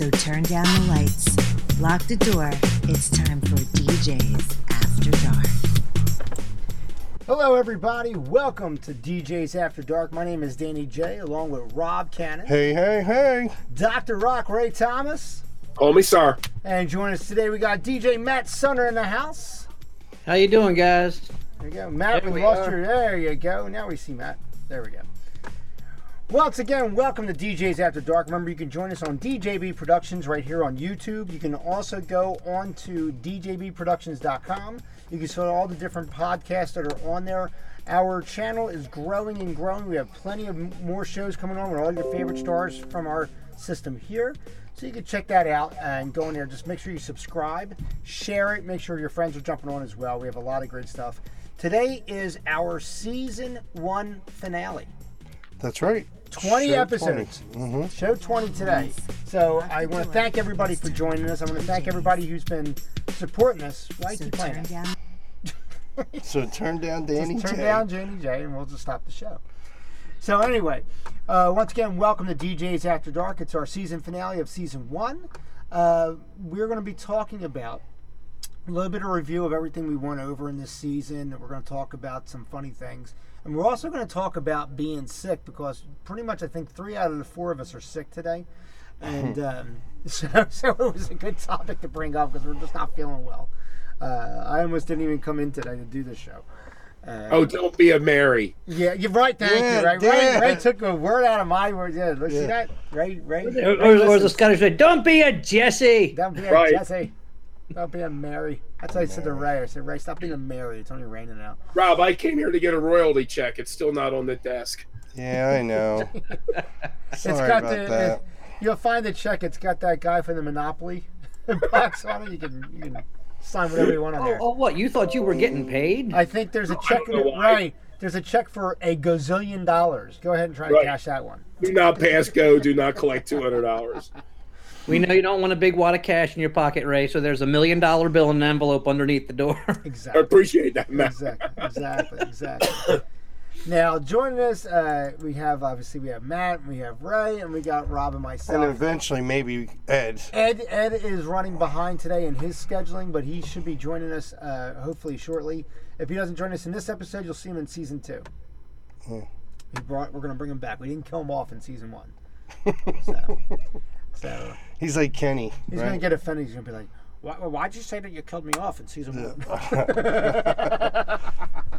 So turn down the lights, lock the door. It's time for DJs After Dark. Hello, everybody. Welcome to DJs After Dark. My name is Danny J, along with Rob Cannon, Hey, hey, hey. Dr. Rock Ray Thomas, Call me sir. and join us today. We got DJ Matt Sunner in the house. How you doing, guys? There you go, Matt. There we we lost are. your. There you go. Now we see Matt. There we go. Once again, welcome to DJs After Dark. Remember, you can join us on DJB Productions right here on YouTube. You can also go on to DJBProductions.com. You can see all the different podcasts that are on there. Our channel is growing and growing. We have plenty of more shows coming on with all your favorite stars from our system here. So you can check that out and go in there. Just make sure you subscribe, share it, make sure your friends are jumping on as well. We have a lot of great stuff. Today is our season one finale. That's right. 20 Show episodes. 20. Mhm. Show 20 today. So I want to thank everybody for joining us. I want to thank everybody who's been supporting us. Why So keep playing turn down So turn down Danny Just turn J. down Janie J and we'll just stop the show. So anyway, uh, once again, welcome to DJs After Dark. It's our season finale of season one. Uh, we're going to be talking about a little bit of review of everything we went over in this season. We're going to talk about some funny things. And we're also going to talk about being sick because pretty much I think three out of the four of us are sick today. And um, so, so it was a good topic to bring up because we're just not feeling well. Uh, I almost didn't even come in today to do this show. Uh, Oh, don't be a Mary. yeah, you're right. Thank Yeah, you. Right. Ray, Ray took a word out of my words. Yeah, look, see that? Ray, Ray. Or, Ray or, or the. Scottish way, don't be a Jesse. Don't be a Right. Jesse. Don't be a Mary. That's why I said to Ray. I said, Ray, stop being a Mary. It's only raining out. Rob, I came here to get a royalty check. It's still not on the desk. Yeah, I know. it's Sorry got about the. that. it- you'll find the check. It's got that guy from the Monopoly box on it. You can you can sign whatever you want on Oh, there. oh, what? You thought you were getting paid? I think there's a check. don't know why. Right. There's a check for a gazillion dollars. Go ahead and try to cash that one. Do not pass go. Do not collect two hundred dollars. We know you don't want a big wad of cash in your pocket, Ray. So there's a million dollar bill in an envelope underneath the door. Exactly. I appreciate that, Matt. exactly, exactly, exactly. Now joining us, uh, we have obviously we have Matt, we have Ray, and we got Rob and myself. And eventually, maybe Ed. Ed Ed is running behind today in his scheduling, but he should be joining us uh, hopefully shortly. If he doesn't join us in this episode, you'll see him in season two. Hmm. He brought. We're gonna bring him back. We didn't kill him off in season one, so so He's like Kenny. he's right? gonna get offended. He's gonna be like, Why, "Why'd you say that you killed me off in season one?"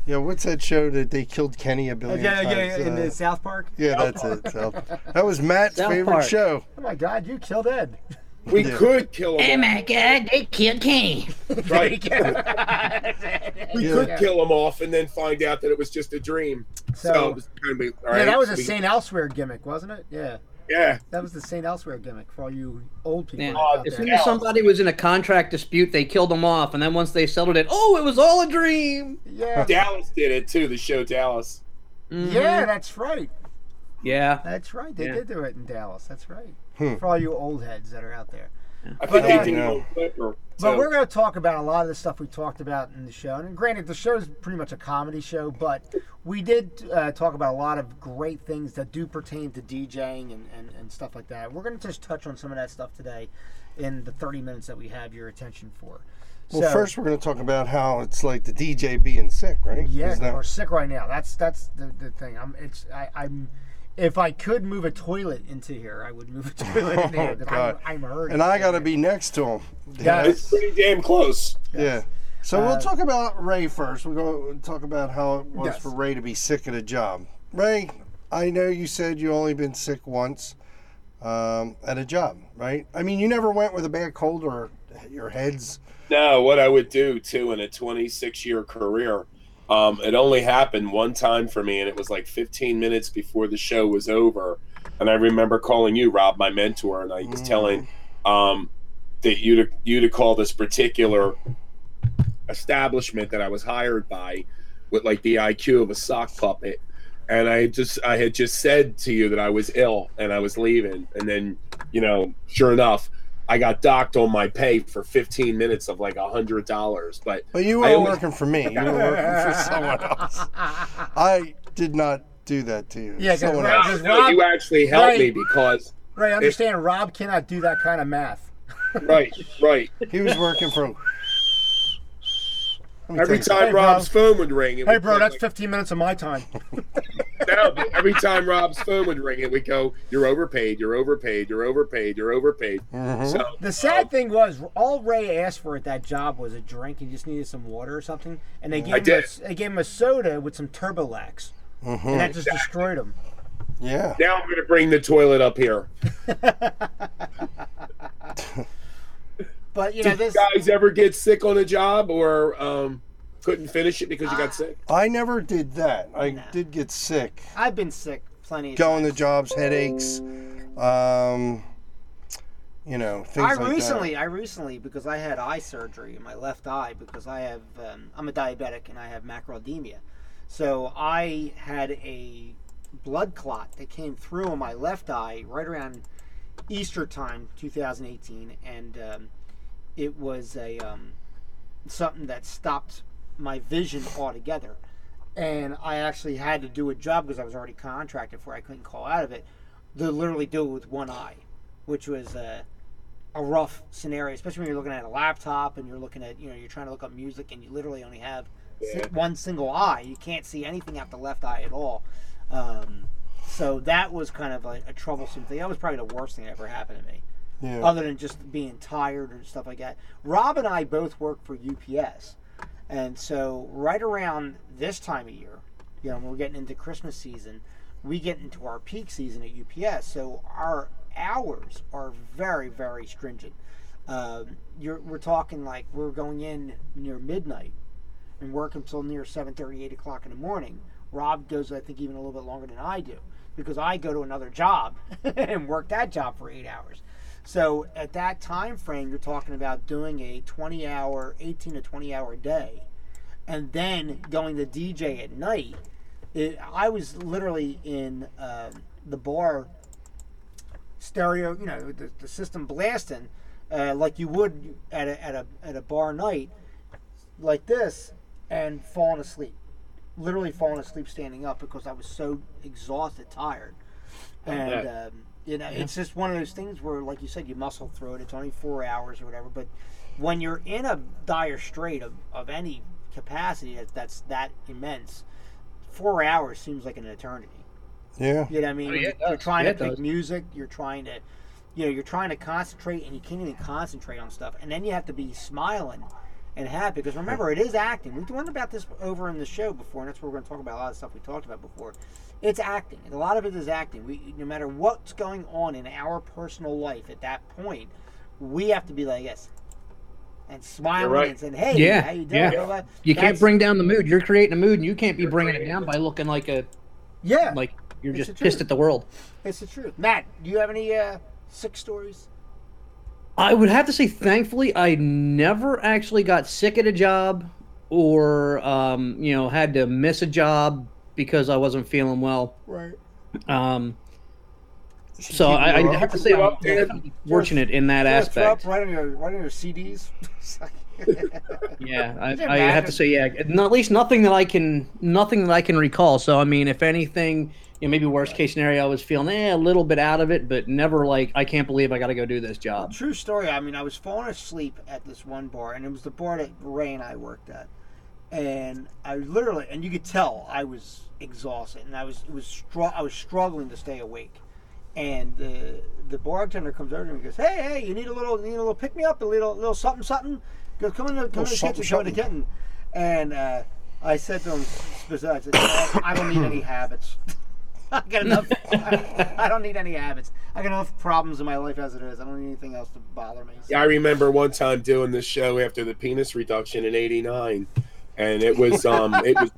Yeah, what's that show that they killed Kenny a billion yeah, times? yeah, in Uh, the South Park. yeah, that's it. So, that was Matt's South favorite Park. show. Oh my God, you killed Ed. We Yeah. could kill him. my God, they killed Kenny. Right. We Yeah. could kill him off and then find out that it was just a dream. So, So- it was gonna be, Yeah, right, that was a we- Saint Elsewhere gimmick, wasn't it? Yeah, Yeah. that was the Saint Elsewhere gimmick for all you old people. Yeah. out As there. soon as somebody was in a contract dispute, they killed them off, and then once they settled it, oh, it was all a dream. Yeah, Dallas did it too. The show Dallas. Mhm. yeah, that's right. Yeah. That's right. They Yeah. did do it in Dallas. That's right. Hmm. For all you old heads that are out there. I think But, they uh, did No. it on But we're going to talk about a lot of the stuff we talked about in the show. And granted, the show is pretty much a comedy show, but we did uh, talk about a lot of great things that do pertain to DJing and, and, and stuff like that. We're going to just touch on some of that stuff today in the 30 minutes that we have your attention for. Well, So- first we're going to talk about how it's like the DJ being sick, right? Yeah, that- we're sick right now. That's that's the, the thing. I'm it's I, I'm if I could move a toilet into here, I would move a toilet in here. Oh, 'cause God. I'm, I'm hurting. and I got to be next to him. Yeah. it's pretty damn close. Yeah. So Uh, we'll talk about Ray first. We'll go talk about how it was Yes. for Ray to be sick at a job. Ray, I know you said you only been sick once um, at a job, right? I mean, you never went with a bad cold or your head's. No, what I would do too in a 26 year career, um, it only happened one time for me, and it was like 15 minutes before the show was over. And I remember calling you, Rob, my mentor, and I was Mm. telling um, that you to you to call this particular establishment that I was hired by with like the IQ of a sock puppet. And I just I had just said to you that I was ill and I was leaving, and then you know, sure enough, I got docked on my pay for 15 minutes of like a hundred dollars. But But you were always- working for me. You were working for someone else. I did not do that to you. Yeah, 'cause Someone Rob- else. No, Rob- you actually helped me Right. because Ray, understand? Rob cannot do that kind of math. right, right. He was working from. Let me Every time Hey, bro. Rob's phone would ring, it Hey, bro, that's like, 15 minutes of my time. no, every time Rob's phone would ring, it would go, "You're overpaid. You're overpaid. You're overpaid. You're overpaid." Mm-hmm. So The sad thing was, all Ray asked for at that job was a drink. He just needed some water or something, and they gave him. A, they gave him a soda with some Turbolax, Mhm. and that just destroyed him. Yeah. now I'm going to bring the toilet up here. But you know Did this. you guys ever get sick on a job or um, couldn't finish it because you got sick? I never did that. I No. did get sick. I've been sick plenty. Of Going to times. jobs, headaches, um, you know, things I like recently, I recently, because I had eye surgery in my left eye because I have, um, I'm a diabetic and I have macular edema. So I had a blood clot that came through in my left eye right around Easter time, 2018, and um, it was a um, something that stopped my vision altogether. And I actually had to do a job because I was already contracted for. it. I couldn't call out of it. To literally do it with one eye, which was uh, a rough scenario, especially when you're looking at a laptop and you're looking at, you know, you're trying to look up music and you literally only have Yeah. one single eye. You can't see anything out the left eye at all. Um, so that was kind of a, a troublesome thing. That was probably the worst thing that ever happened to me. Yeah. other than just being tired or stuff like that. Rob and I both work for UPS. And so, right around this time of year, you know, when we're getting into Christmas season, we get into our peak season at UPS. So, our hours are very, very stringent. Um, we're talking like we're going in near midnight and work until near 7.30, 8 o'clock in the morning. Rob goes, I think, even a little bit longer than I do because I go to another job and work that job for eight hours. So at that time frame, you're talking about doing a 20 hour, 18 to 20 hour day, and then going to DJ at night. It, I was literally in um, the bar stereo, you know, the, the system blasting uh, like you would at a, at a at a bar night, like this, and falling asleep. Literally falling asleep standing up because I was so exhausted, tired, and um, you know, it's just one of those things where, like you said, you muscle through it. It's only four hours or whatever, but when you're in a dire strait of, of any capacity that, that's that immense, four hours seems like an eternity. yeah. You know what I mean? Oh, yeah, it you're trying Yeah, to it pick music. You're trying to, you know, you're trying to concentrate, and you can't even concentrate on stuff. And then you have to be smiling and happy because remember, it is acting. We've talked about this over in the show before, and that's where we're going to talk about a lot of stuff we talked about before. It's acting, and a lot of it is acting. We, no matter what's going on in our personal life at that point, we have to be like this. And smiling right. and saying, "Hey, Yeah, how you doing?" yeah. Blah, blah. You can't bring down the mood. You're creating a mood, and you can't be bringing it down by looking like a Yeah, like you're It's just pissed at the world. it's the truth. Matt, do you have any uh, sick stories? I would have to say, thankfully, I never actually got sick at a job or, um, you know, had to miss a job because I wasn't feeling well. Right. Um, so I, I have to say, I'm definitely fortunate in that aspect. right on your right on your CDs. Yeah, I, I have to say, yeah, at least nothing that I can, nothing that I can recall. So I mean, if anything, you know, maybe worst case scenario, I was feeling eh, a little bit out of it, but never like I can't believe I got to go do this job. True story. I mean, I was falling asleep at this one bar, and it was the bar that Ray and I worked at. And I literally, and you could tell I was exhausted, and I was it was str- I was struggling to stay awake. And the the bartender comes over to me and goes, "Hey, hey, you need a little, you need a little pick me up, a little, little something, something." He Goes, "Come in, the, come in the kitchen, come in the kitchen." And uh, I said to him, specifically, I said, "I don't need any habits." I got enough. I don't need any habits. I got enough problems in my life as it is. I don't need anything else to bother me. So- Yeah, I remember one time doing this show after the penis reduction in '89, and it was um, it was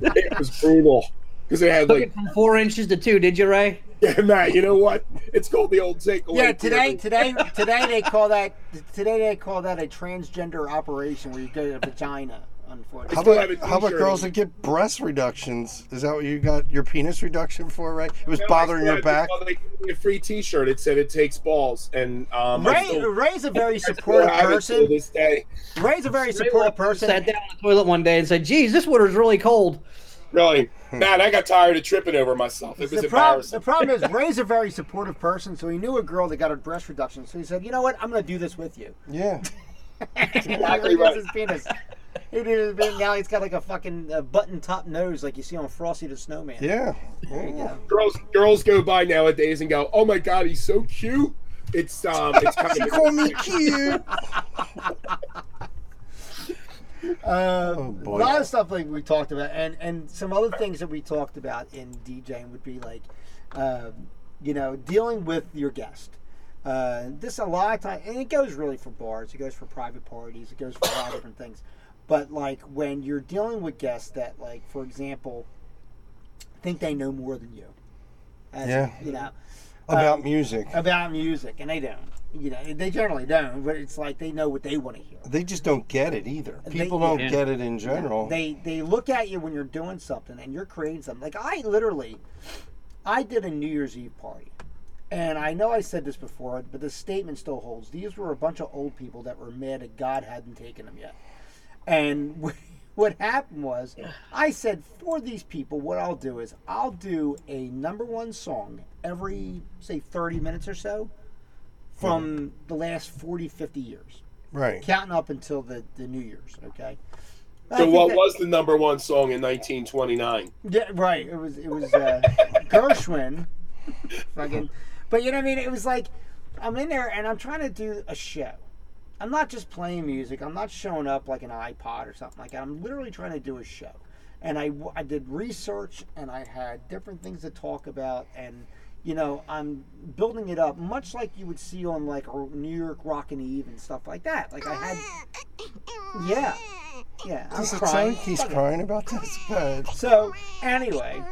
it was brutal because they had Took like, it from four inches to two, did you, Ray? yeah, Matt, you know what? It's called the old takeaway. Yeah, today, theory. today, today they call that today they call that a transgender operation where you go to the vagina. Unfortunately, How about, how about girls that get breast reductions? Is that what you got your penis reduction for, right? It was No, bothering still your back. Well, they gave me a free T-shirt. It said it takes balls, and um, Ray, still- Ray's a very supportive have it to person. this day. Ray's a very supportive person. Sat down on the toilet one day and said, "Geez, this water's really cold." Really, man, I got tired of tripping over myself. It was The, prob- embarrassing. the problem is Ray's a very supportive person, so he knew a girl that got a breast reduction. So he said, "You know what? I'm going to do this with you." Yeah. Exactly right. his penis. He did his penis. Now he's got like a fucking uh, button top nose, like you see on Frosty the Snowman. Yeah. There you go. girls girls go by nowadays and go, "Oh my god, he's so cute." It's um, it's kind of Call me cute. Uh, Oh, boy. A lot of stuff like we talked about, and and some other things that we talked about in DJing would be like, um, you know, dealing with your guest. Uh, this a lot of time, and it goes really for bars, it goes for private parties, it goes for a lot of different things. But like when you're dealing with guests that, like for example, think they know more than you. As, Yeah. You know, About um, music. about music, and they don't. You know, they generally don't. But it's like they know what they want to hear. They just don't get it either. They- People don't Yeah. get it in general. They they look at you when you're doing something and you're creating something. Like I literally, I did a New Year's Eve party, and I know I said this before, but the statement still holds. These were a bunch of old people that were mad that God hadn't taken them yet, and. What happened was, I said for these people, what I'll do is I'll do a number one song every, say, 30 minutes or so from the last 40, 50 years, right. counting up until the, the New Year's, okay? So what that- was the number one song in 1929? Yeah, right. It was it was uh, Gershwin, fucking. But you know what I mean? It was like I'm in there and I'm trying to do a show. I'm not just playing music. I'm not showing up like an iPod or something like that. I'm literally trying to do a show. And I, I did research and I had different things to talk about and you know I'm building it up much like you would see on like New Year's Rockin' Eve and stuff like that. Like I had, yeah, yeah. I'm Does it crying. sound like he's Fuck crying about this? Good. So anyway,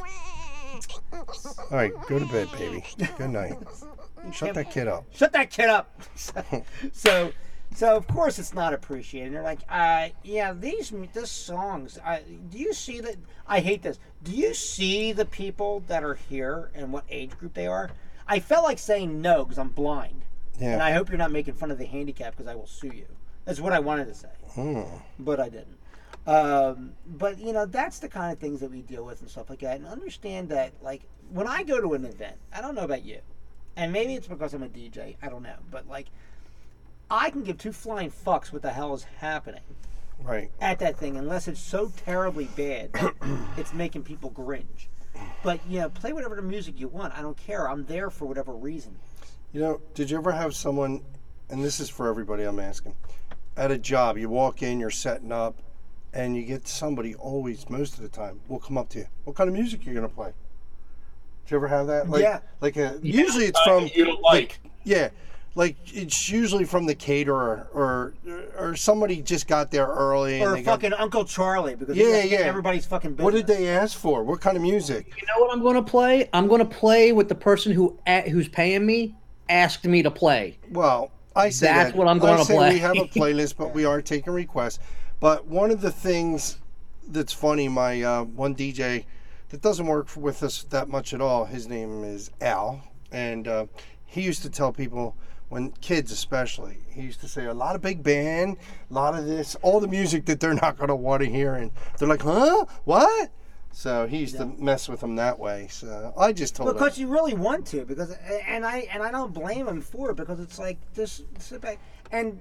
All right, go to bed, baby. Good night. Shut that kid up. shut that kid up. so, so of course it's not appreciated. They're like, uh, yeah, these this songs. I, do you see that? I hate this. Do you see the people that are here and what age group they are? I felt like saying no because I'm blind, and I hope you're not making fun of the handicap because I will sue you. That's what I wanted to say, Hmm. but I didn't. Um, but you know, that's the kind of things that we deal with and stuff like that. And understand that, like, when I go to an event, I don't know about you, and maybe it's because I'm a DJ. I don't know, but like, I can give two flying fucks what the hell is happening Right. at that thing, unless it's so terribly bad that it's making people cringe. But you know, play whatever the music you want. I don't care. I'm there for whatever reason. You know, did you ever have someone, and this is for everybody I'm asking, at a job, you walk in, you're setting up, and you get somebody always, most of the time, will come up to you. What kind of music are you going to play? Did you ever have that? Like, Yeah. Like a, usually it's Uh, from, you don't like. yeah, like it's usually from the caterer or or somebody just got there early. and Or they got- fucking Uncle Charlie because Yeah, yeah. everybody's fucking business. what did they ask for? What kind of music? You know what I'm going to play? I'm going to play with the person who who's paying me asked me to play. Well, I say That's that- what I'm I gonna play. We have a playlist, but we are taking requests. But one of the things that's funny, my uh, one DJ that doesn't work with us that much at all. His name is Al, and uh, he used to tell people when kids, especially, he used to say a lot of big band, a lot of this, all the music that they're not going to want to hear, and they're like, huh, what? So he used to mess with them that way. So I just told him. because you really want to because and I and I don't blame him for it because it's like just sit back and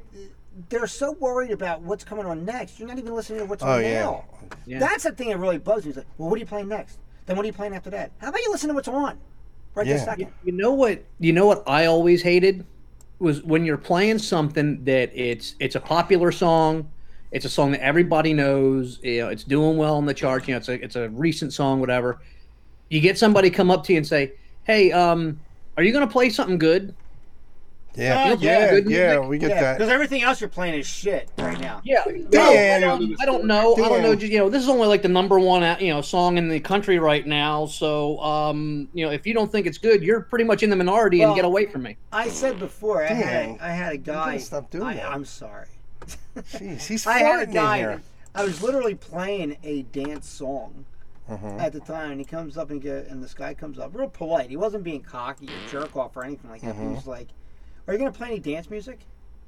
they're so worried about what's coming on next. You're not even listening to what's Oh, on yeah. now. Yeah. That's the thing that really bugs me. It's like, well, what are you playing next? Then what are you playing after that? How about you listen to what's on right this second? You know what? You know what I always hated was when you're playing something that it's it's a popular song, it's a song that everybody knows, you know, it's doing well on the charts, you know, it's a it's a recent song, whatever. You get somebody come up to you and say, "Hey, um, are you going to play something good?" Yeah, Oh, yeah, yeah, good yeah, we get Yeah, that. because everything else you're playing is shit right now. Yeah, Dan. no, I don't, I don't know. I don't know. You know, this is only like the number one, uh, you know, song in the country right now. So, um, you know, if you don't think it's good, you're pretty much in the minority Well, and get away from me. I said before, I had Dan, a, I had a guy. stop doing I, that. I'm sorry. Jeez, he's I had a farting guy. here. I was literally playing a dance song Mhm. at the time, and he comes up and go, and this guy comes up, real polite. He wasn't being cocky or jerk off or anything like that. He Mhm. was like, "Are you gonna play any dance music?"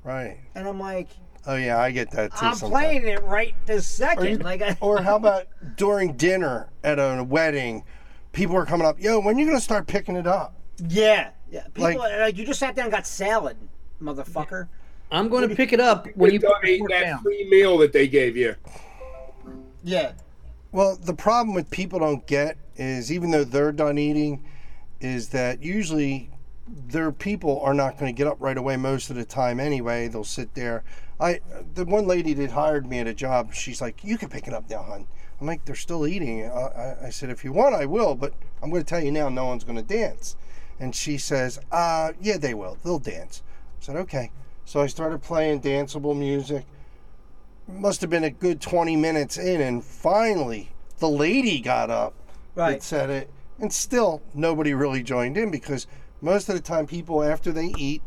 Right. And I'm like, Oh yeah, I get that too. I'm sometimes. playing it right this second. You- like, I, or how about during dinner at a wedding, people are coming up. Yo, when you gonna start picking it up? yeah, yeah. People Like- uh, like, you just sat down and got salad, motherfucker. I'm going to pick it up when you Done put ate that down. free meal that they gave you. Yeah. Well, the problem with people don't get is even though they're done eating, is that usually their people are not going to get up right away most of the time anyway. They'll sit there. I the one lady that hired me at a job, she's like, "You can pick it up now, hon." I'm like, "They're still eating." I, I, said, "If you want, I will, but I'm going to tell you now, no one's going to dance." And she says, "Uh, yeah, they will. They'll dance." I said, "Okay." So I started playing danceable music must have been a good 20 minutes in and finally the lady got up Right. that said it and still nobody really joined in because most of the time people after they eat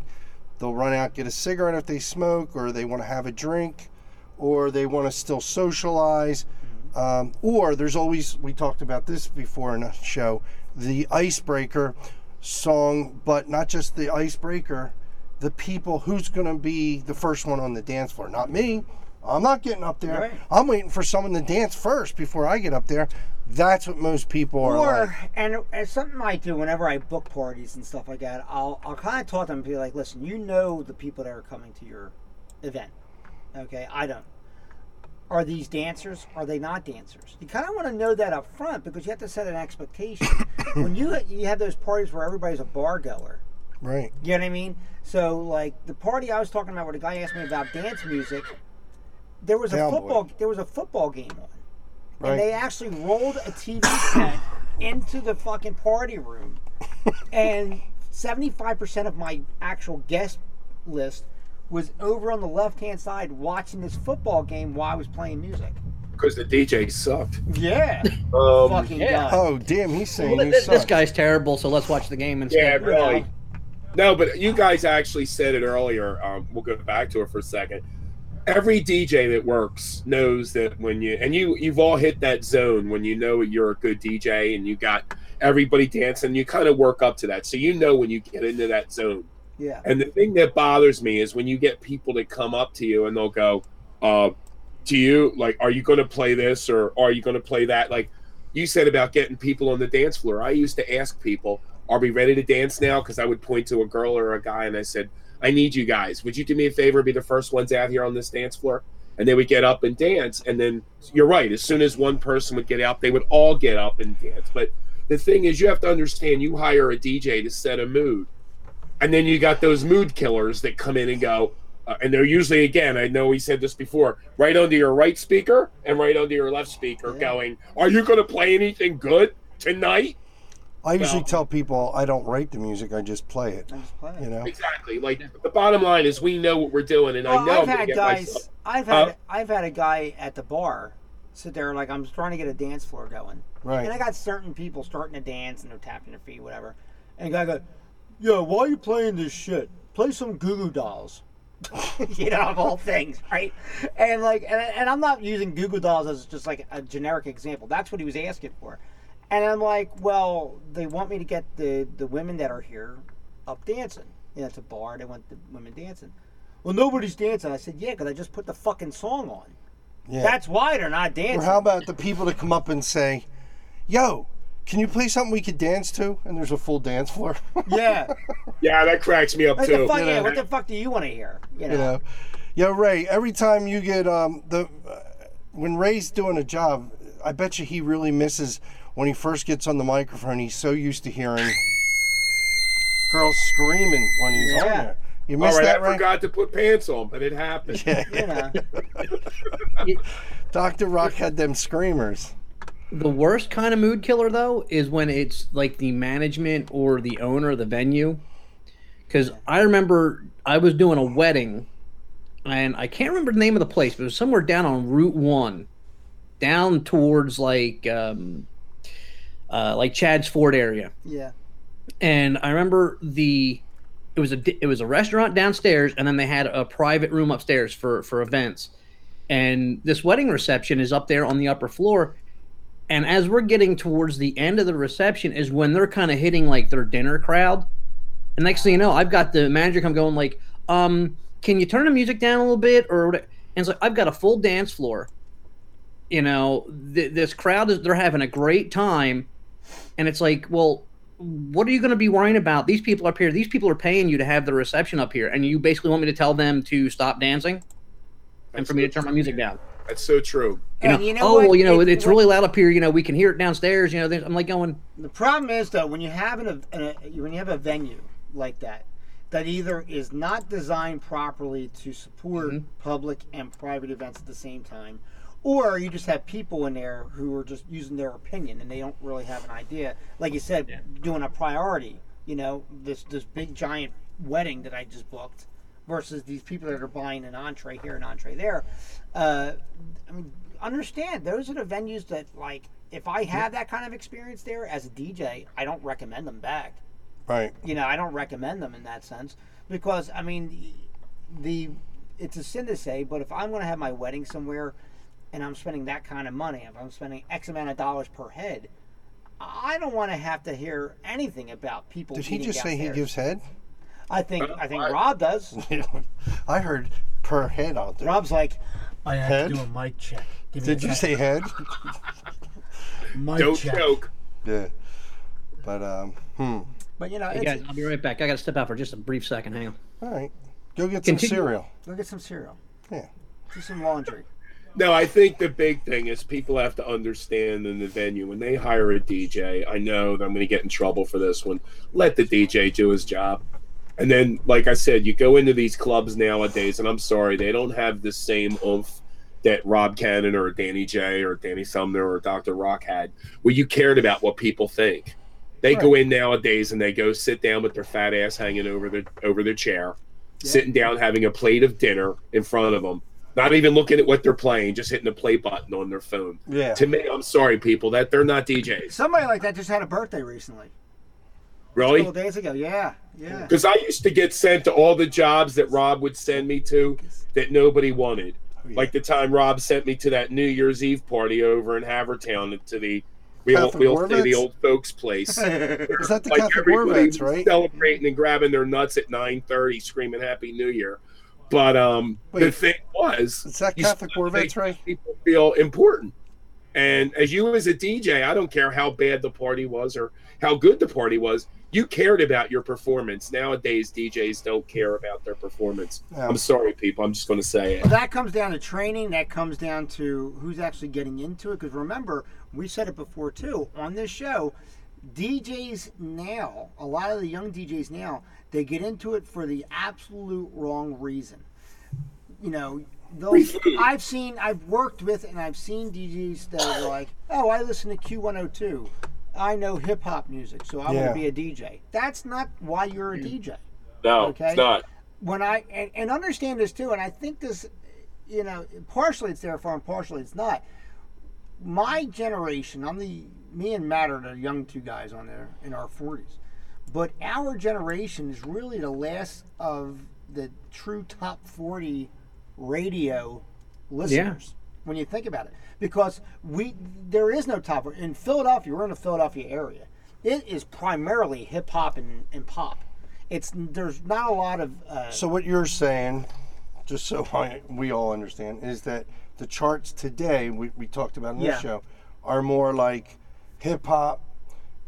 they'll run out get a cigarette if they smoke or they want to have a drink or they want to still socialize. Um, or there's always we talked about this before in a show the icebreaker song but not just the icebreaker the people who's going to be the first one on the dance floor? Not me. I'm not getting up there. Right. i'm waiting for someone to dance first before i get up there that's what most people are Or like and and something I do whenever I book parties and stuff like that, I'll I'll kind of talk to them and be like, listen, you know the people that are coming to your event, okay? I don't. Are these dancers? Are they not dancers? You kind of want to know that up front because you have to set an expectation. when you you have those parties where everybody's a bar goer, right you know what I mean? So like the party I was talking about where the guy asked me about dance music, there was a football there was a football game on. Right. And they actually rolled a TV set into the fucking party room. And 75% of my actual guest list was over on the left hand side watching this football game while I was playing music. Because the DJ sucked. Yeah. Um, fucking yeah. God. oh damn he's saying Well, this, this guy's terrible, so let's watch the game instead. yeah, instead. really. No, but you guys actually said it earlier. Um, we'll go back to it for a second. Every DJ that works knows that when you and you you've all hit that zone when you know you're a good DJ and you got everybody dancing. You kind of work up to that, so you know when you get into that zone. Yeah. And the thing that bothers me is when you get people that come up to you and they'll go, uh, "Do you like? Are you going to play this or are you going to play that?" Like you said about getting people on the dance floor. I used to ask people, "Are we ready to dance now?" Because I would point to a girl or a guy and I said, "I need you guys. Would you do me a favor? Be the first ones out here on this dance floor." And they would get up and dance. And then you're right. As soon as one person would get out, they would all get up and dance. But the thing is, you have to understand. You hire a DJ to set a mood and then you got those mood killers that come in and go uh, and they're usually again i know we said this before right under your right speaker and right under your left speaker Yeah. going are you going to play anything good tonight i usually Well- tell people i don't write the music i just play it I'm just playing. you know exactly like the bottom line is we know what we're doing and i know I've I'm had get guys. myself- I've had Huh? I've had a guy at the bar sit there like I'm trying to get a dance floor going, right and I got certain people starting to dance and they're tapping their feet, whatever. And the guy goes, "Yo, why are you playing this shit? Play some Goo Goo Dolls." you know, of all things, right? And like, and, and I'm not using Goo Goo Dolls as just like a generic example. That's what he was asking for. And I'm like, well, they want me to get the the women that are here up dancing. You know, it's a bar. They want the women dancing. Well, nobody's dancing. I said, yeah, because I just put the fucking song on. yeah That's why they're not dancing. or how about the people that come up and say yo can you play something we could dance to and there's a full dance floor yeah. yeah that cracks me up What the too fuck? You Yeah. know. What the fuck do you want to hear? You know. you know yo ray every time you get um the uh, when ray's doing a job i bet you he really misses when he first gets on the microphone he's so used to hearing girls screaming when he's on there. You all missed right that i ray forgot to put pants on but it happened. Yeah. You know. dr rock had them screamers. The worst kind of mood killer though is when it's like the management or the owner of the venue. Because I remember I was doing a wedding, and I can't remember the name of the place, but it was somewhere down on Route One, down towards like um, uh, like Chadds Ford area. Yeah. and I remember the it was a it was a restaurant downstairs, and then they had a private room upstairs for for events. And this wedding reception is up there on the upper floor. And as we're getting towards the end of the reception, is when they're kind of hitting like their dinner crowd. And next thing you know, I've got the manager come going like, um, can you turn the music down a little bit or what-" and it's like I've got a full dance floor. You know, th- this crowd is they're having a great time, and it's like, well, what are you going to be worrying about? These people up here, these people are paying you to have the reception up here, and you basically want me to tell them to stop dancing and for me to turn my music down. That's so true. You know, you know oh what? well, you know It- it's really loud up here. You know, we can hear it downstairs. You know, I'm like going, The problem is though when you have an, an a, when you have a venue like that that either is not designed properly to support Mm-hmm. public and private events at the same time, or you just have people in there who are just using their opinion and they don't really have an idea. Like you said, doing a priority. You know, this this big giant wedding that I just booked versus these people that are buying an entree here and entree there. Uh, I mean, understand those are the venues that like if I have that kind of experience there as a DJ, I don't recommend them back. Right. You know, I don't recommend them in that sense because I mean, the it's a sin to say, but if I'm going to have my wedding somewhere and I'm spending that kind of money, if I'm spending X amount of dollars per head, I don't want to have to hear anything about people. Did he just say he gives head? I think I think I- Rob does. I heard per head out there. Rob's like, I have Head? to do a mic check. Give me Did a you second." say head? mic Don't check? joke. yeah. But um, hmm. But you know, hey guys, I'll be right back. I got to step out for just a brief second. Hang on. All right. Go get some cereal. go get some cereal. Yeah. Do some laundry. No, I think the big thing is people have to understand in the venue when they hire a DJ. I know that I'm going to get in trouble for this one. Let the DJ do his job. And then, like I said, you go into these clubs nowadays, and I'm sorry, they don't have the same oomph that Rob Cannon or Danny J or Danny Sumner or Dr. Rock had, where you cared about what people think. They go in nowadays and they go sit down with their fat ass hanging over their over their chair, sitting down having a plate of dinner in front of them, not even looking at what they're playing, just hitting the play button on their phone. Yeah. To me, I'm sorry, people, that they're not DJs. Somebody like that just had a birthday recently. Really? A couple days ago. Yeah, yeah. Because I used to get sent to all the jobs that Rob would send me to that nobody wanted. Oh, like the time Rob sent me to that New Year's Eve party over in Havertown to the we all, we all the old folks place. Is that the like Catholic everybody right? celebrating and grabbing their nuts at 9:30 screaming happy new year. But um the thing was Is that you Catholic still War make vets, right? people feel important. And as you as a DJ, I don't care how bad the party was or how good the party was, you cared about your performance. Nowadays DJs don't care about their performance. No. I'm sorry people, I'm just going to say it. Well, that comes down to training. That comes down to who's actually getting into it. Because remember, we said it before too on this show. DJs now, a lot of the young DJs now, they get into it for the absolute wrong reason. You know, those I've seen, I've worked with, and I've seen DJs that are like, "Oh, I listen to Q102. I know hip hop music, so I'm Yeah. going to be a DJ." That's not why you're a DJ No, Okay. it's not. when I and, and understand this too, and I think this, you know, partially it's their fault, and partially it's not. My generation, I'm the me and Matt are the young two guys on there in our forties, but our generation is really the last of the true top forty radio listeners. When you think about it, because we there is no top in Philadelphia. We're in the Philadelphia area. It is primarily hip hop and, and pop. It's there's not a lot of uh, So what you're saying, just so I, we all understand, is that the charts today we, we talked about in this Yeah. show are more like hip hop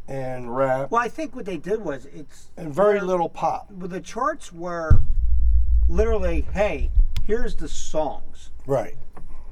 and rap Well, I think what they did was it's and very little pop. well, the charts were literally, hey, here's the songs. Right.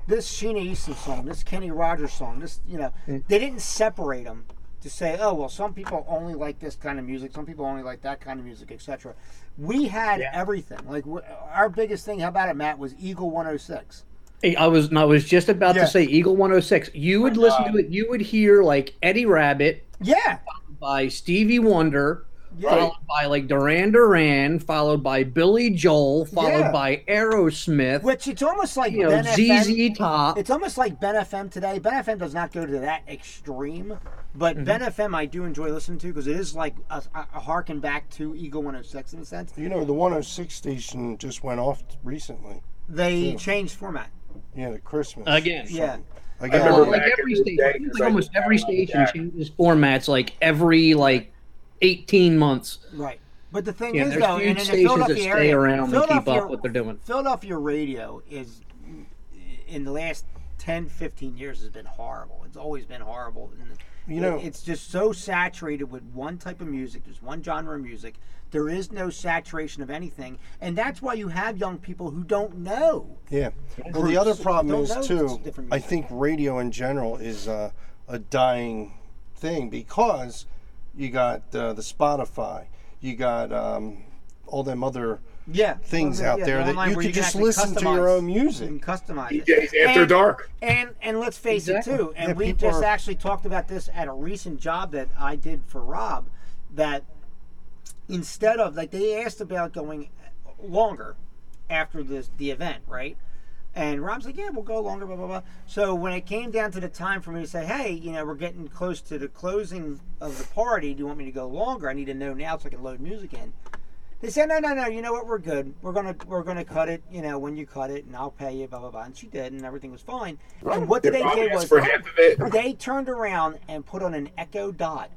This Sheena Easton song, this Kenny Rogers song, this you know, mm. they didn't separate them to say, oh well, some people only like this kind of music, some people only like that kind of music, etc. We had everything. Like our biggest thing, how about it, Matt, was Eagle 106. Hey, I was I was just about Yeah. to say Eagle 106. You would listen to it. You would hear like Eddie Rabbitt Yeah, by Stevie Wonder, Yeah. followed by like Duran Duran, followed by Billy Joel, followed Yeah. by Aerosmith. which it's almost like you know Ben FM. ZZ Top. It's almost like Ben FM today. Ben FM does not go to that extreme, but mm-hmm. Ben FM I do enjoy listening to because it is like a, a harken back to Eagle 106 in a sense. You know, the 106 station just went off recently. They changed format. Yeah, the Christmas. Again. Yeah. Again, I remember Well, like every station, day, I think 'cause like almost did every station changes formats like every like 18 months. Right. But the thing Yeah, is, there's though, huge and in stations that Philadelphia stay area, around and keep up what they're doing. Philadelphia radio is, in the last 10, 15 years, has been horrible. It's always been horrible. And You know- it's just so saturated with one type of music. There's one genre of music. There is no saturation of anything, and that's why you have young people who don't know. Yeah. Well, the other problem is too. I think radio in general is uh, a dying thing because you got uh, the Spotify, you got um, all them other Yeah, things Well, out yeah, there the that online you where could can just listen to your own music. You can customize it. DJs after And- dark. And and let's face Exactly. it too. And Yeah, we just are- actually talked about this at a recent job that I did for Rob. That instead of like they asked about going longer after the the event, right? And Rob's like, yeah, we'll go longer, blah blah blah. So when it came down to the time for me to say, hey, you know, we're getting close to the closing of the party. Do you want me to go longer? I need to know now so I can load music in. They said, no, no, no. You know what? We're good. We're gonna we're gonna cut it. You know, when you cut it, and I'll pay you. Blah blah blah. And she did, and everything was fine. And what They they probably did was for half of it. they turned around and put on an Echo Dot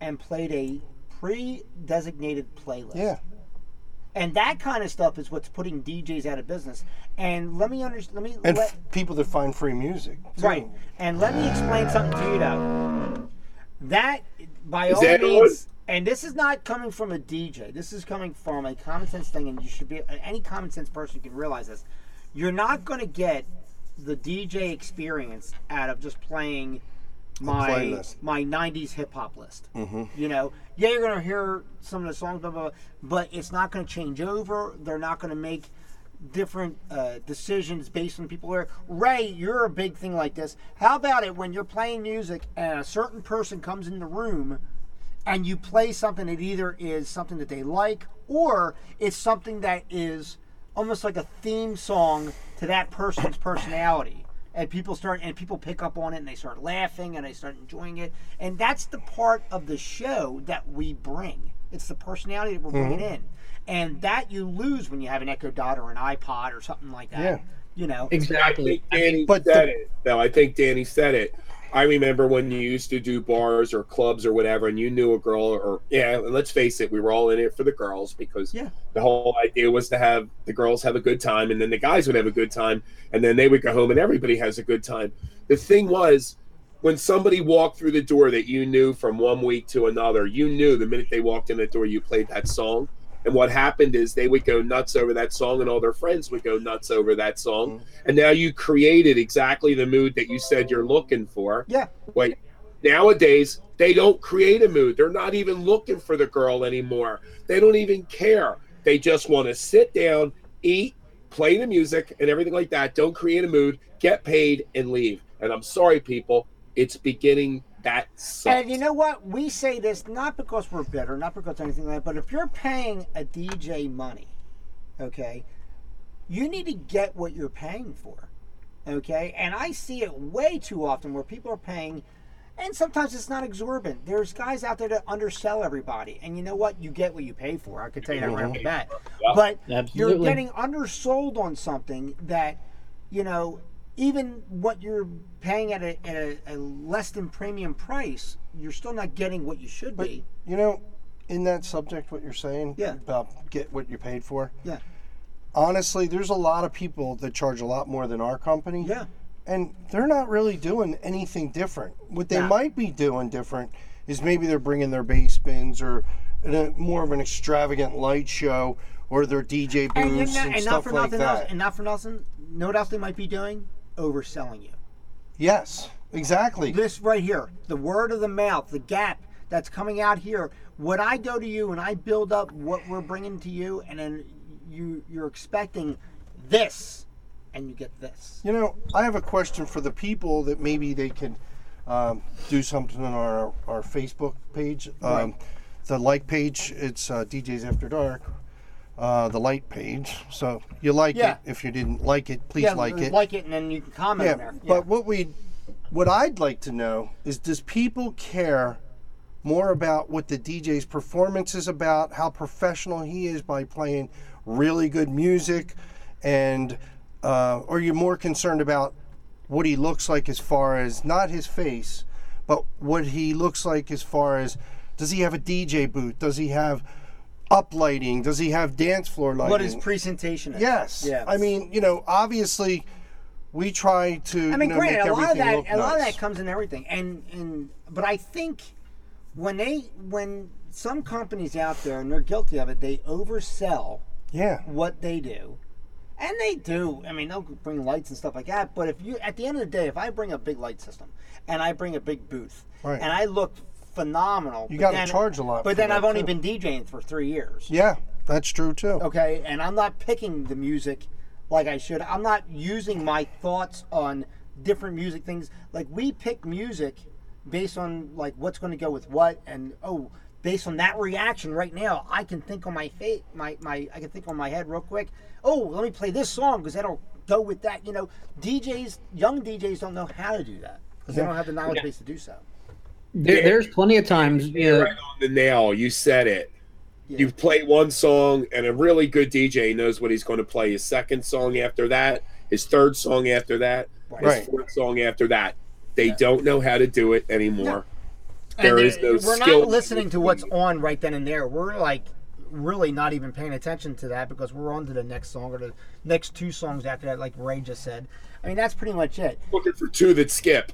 and played a pre-designated playlist. Yeah. And that kind of stuff is what's putting DJs out of business. And let me understand. Let me And let, f- people that find free music. too. Right. And let me explain something to you though. That by Is all that means and this is not coming from a DJ. This is coming from a common sense thing and you should be any common sense person can realize this. You're not going to get the DJ experience out of just playing my playlist. my 90s hip hop list. Mm-hmm. You know, yeah, you're going to hear some of the songs blah, blah, blah, but it's not going to change over. They're not going to make different uh, decisions based on people where Ray, you're a big thing like this. How about it when you're playing music and a certain person comes in the room and you play something that either is something that they like or it's something that is almost like a theme song to that person's personality. And people start and people pick up on it and they start laughing and they start enjoying it. And that's the part of the show that we bring. It's the personality that we're mm-hmm. bringing in. And that you lose when you have an Echo Dot or an iPod or something like that. Yeah. You know. I Exactly. think Danny But said the- it. No, I think Danny said it. I remember when you used to do bars or clubs or whatever, and you knew a girl, or yeah, let's face it, we were all in it for the girls because Yeah. the whole idea was to have the girls have a good time, and then the guys would have a good time, and then they would go home, and everybody has a good time. The thing was, when somebody walked through the door that you knew from one week to another, you knew the minute they walked in the door, you played that song. And what happened is they would go nuts over that song, and all their friends would go nuts over that song. Mm-hmm. And now you created exactly the mood that you said you're looking for. Yeah. Wait, nowadays they don't create a mood. They're not even looking for the girl anymore. They don't even care. They just want to sit down, eat, play the music, and everything like that. Don't create a mood, get paid, and leave. And I'm sorry, people, it's beginning that sucks. And you know what? We say this not because we're bitter, not because anything like that, but if you're paying a DJ money, okay, you need to get what you're paying for. Okay? And I see it way too often where people are paying and sometimes it's not exorbitant. There's guys out there that undersell everybody. And you know what? You get what you pay for. I could tell you that right off the bat. Yeah. But you're getting undersold on something that, you know, even what you're paying at a, at a, a less than premium price, you're still not getting what you should But be. you know, in that subject, what you're saying Yeah. about get what you paid for. Yeah. Honestly, there's a lot of people that charge a lot more than our company. Yeah. and they're not really doing anything different. What they might be doing different is maybe they're bringing their bass bins or a, more of an extravagant light show or their DJ And, booths know- and, and not stuff for like nothing else, that. and not for nothing, know what else they might be doing? Overselling you. yes, exactly. This right here, the word of the mouth, the gap that's coming out here. When I go to you and I build up what we're bringing to you, and then you you're expecting this, and you get this. You know, I have a question for the people that maybe they can um, do something on our our Facebook page, um, Right. the like page. It's uh, DJs After Dark. Uh, the light page. So you like Yeah. it. If you didn't like it, please yeah, like it. like it, and then you can comment Yeah, there. Yeah. but what we, what I'd like to know is, does people care more about what the DJ's performance is about, how professional he is by playing really good music, and uh, are you more concerned about what he looks like as far as not his face, but what he looks like as far as does he have a DJ boot? Does he have uplighting? Does he have dance floor lighting? What his presentation is. Yes. Yeah. I mean, you know, obviously, we try to. I mean, you know, granted, make a lot of that, a lot of that comes in everything, and and but I think when they when some companies out there and they're guilty of it, they oversell Yeah. what they do, and they do. I mean, they'll bring lights and stuff like that. But if you, at the end of the day, if I bring a big light system and I bring a big booth Right. and I look phenomenal, You gotta charge a lot But then I've only too. been DJing for three years. Yeah, that's true too. okay and i'm not picking the music like i should. I'm not using my thoughts on different music things. Like we pick music based on like what's going to go with what and oh based on that reaction right now i can think on my face my, my i can think on my head real quick oh let me play this song because that'll go with that you know? Djs young djs don't know how to do that because they don't have the knowledge base to do so There, there's plenty of times, you know, right on the nail. You said it. Yeah. You play one song, and a really good DJ knows what he's going to play. His second song after that, his third song after that, his fourth song after that. They don't know how to do it anymore. There And is no we're skill. not listening to what's on right then and there. We're like really not even paying attention to that because we're on to the next song or the next two songs after that, like Ray just said. I mean, that's pretty much it. Looking for two that skip.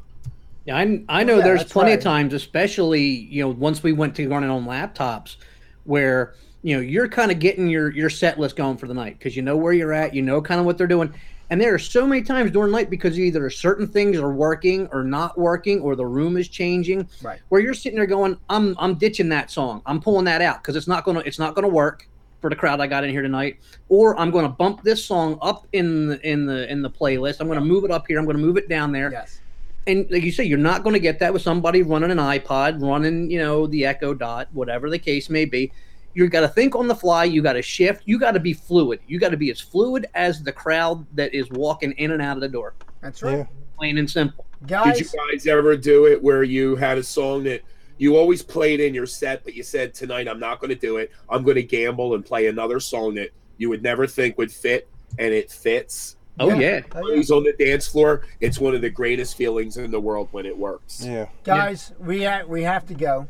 Yeah, I, I oh, know Yeah, there's plenty right. of times, especially you know, once we went to running on laptops, where you know you're kind of getting your your set list going for the night because you know where you're at, you know kind of what they're doing, and there are so many times during night because either certain things are working or not working, or the room is changing, Right. where you're sitting there going, I'm I'm ditching that song, I'm pulling that out because it's not gonna it's not gonna work for the crowd I got in here tonight, or I'm going to bump this song up in the in the in the playlist. I'm going to move it up here. I'm going to move it down there Yes. And like you say, you're not going to get that with somebody running an iPod, running, you know, the Echo Dot, whatever the case may be. You got to think on the fly. You got to shift. You got to be fluid. You got to be as fluid as the crowd that is walking in and out of the door. That's right. Yeah. Plain and simple. Guys, Did you guys ever do it where you had a song that you always played in your set, but you said tonight I'm not going to do it. I'm going to gamble and play another song that you would never think would fit, and it fits. Oh Yeah. yeah, oh, yeah. He's on the dance floor. It's one of the greatest feelings in the world when it works. Yeah. guys, we ha- we have to go.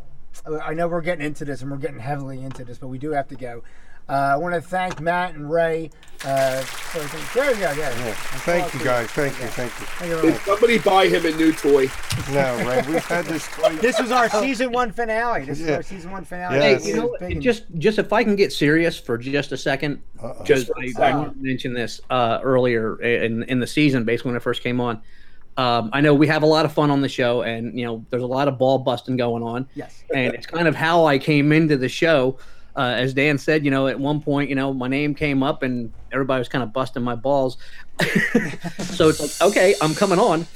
I know we're getting into this and we're getting heavily into this, but we do have to go. Uh, I want to thank Matt and Ray. Uh, for, there you go. Yeah. Yeah. Thank you guys. Thank you. Thank you. Thank you very Did much. somebody buy him a new toy? No, Ray. We've had this. toy. This was our season one finale. This is Yeah. our season one finale. Yeah, Hey, This you know, big just just if I can get serious for just a second, Uh-oh. because for a I, I second. mentioned this uh, earlier in in the season, basically when I first came on. Um, I know we have a lot of fun on the show, and you know there's a lot of ball busting going on. yes. and it's kind of how I came into the show. Uh, as Dan said, you know, at one point, you know, my name came up and everybody was kind of busting my balls. so it's like, okay, I'm coming on.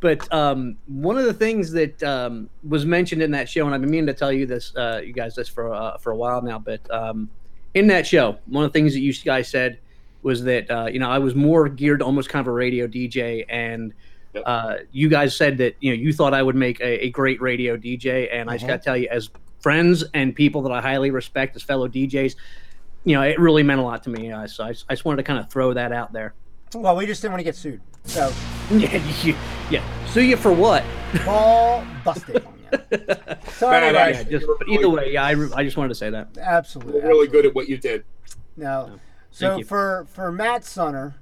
But um, one of the things that um, was mentioned in that show, and I've been meaning to tell you this, uh, you guys, this for uh, for a while now, but um, in that show, one of the things that you guys said was that uh, you know I was more geared to almost kind of a radio DJ, and Yep. uh, you guys said that you know you thought I would make a, a great radio DJ, and I just Mhm. got to tell you, as friends and people that I highly respect as fellow DJs, you know, it really meant a lot to me. Uh, so I, just- I just wanted to kind of throw that out there. Well, we just didn't want to get sued. So, Yeah, you, yeah. Sue you for what? ball busted on you. So, anyway, Yeah, just, but either way, yeah, I, re- I just wanted to say that. absolutely. You're really absolutely. good at what you did. No. So for for Matt Sunner,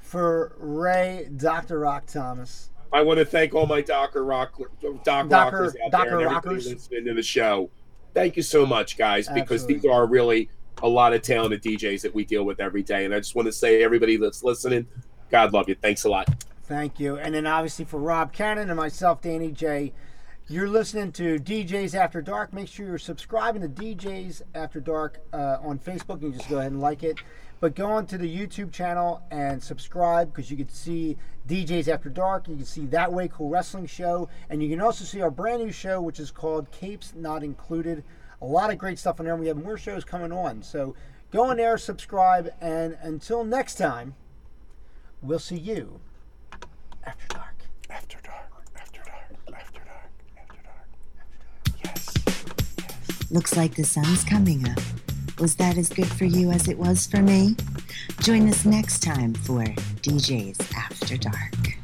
for Ray, Dr. Rock Thomas, I want to thank all my Docker Rock Doc Docker- Rockers out Docker there and everybody Rockers. listening to the show. Thank you so much, guys, because Absolutely. these are really a lot of talented DJs that we deal with every day. And I just want to say, everybody that's listening, God love you. Thanks a lot. thank you. And then obviously for Rob Cannon and myself, Danny J. You're listening to DJs After Dark. Make sure you're subscribing to DJs After Dark uh, on Facebook. You can just go ahead and like it. But go on to the YouTube channel and subscribe because you can see DJs After Dark. You can see That Way Cool Wrestling Show. And you can also see our brand new show, which is called Capes Not Included. A lot of great stuff on there. We have more shows coming on. So go in there, subscribe. And until next time, we'll see you after dark. After dark. After dark. After dark. After dark. Yes. Looks like the sun's coming up. Was that as good for you as it was for me? Join us next time for DJs After Dark.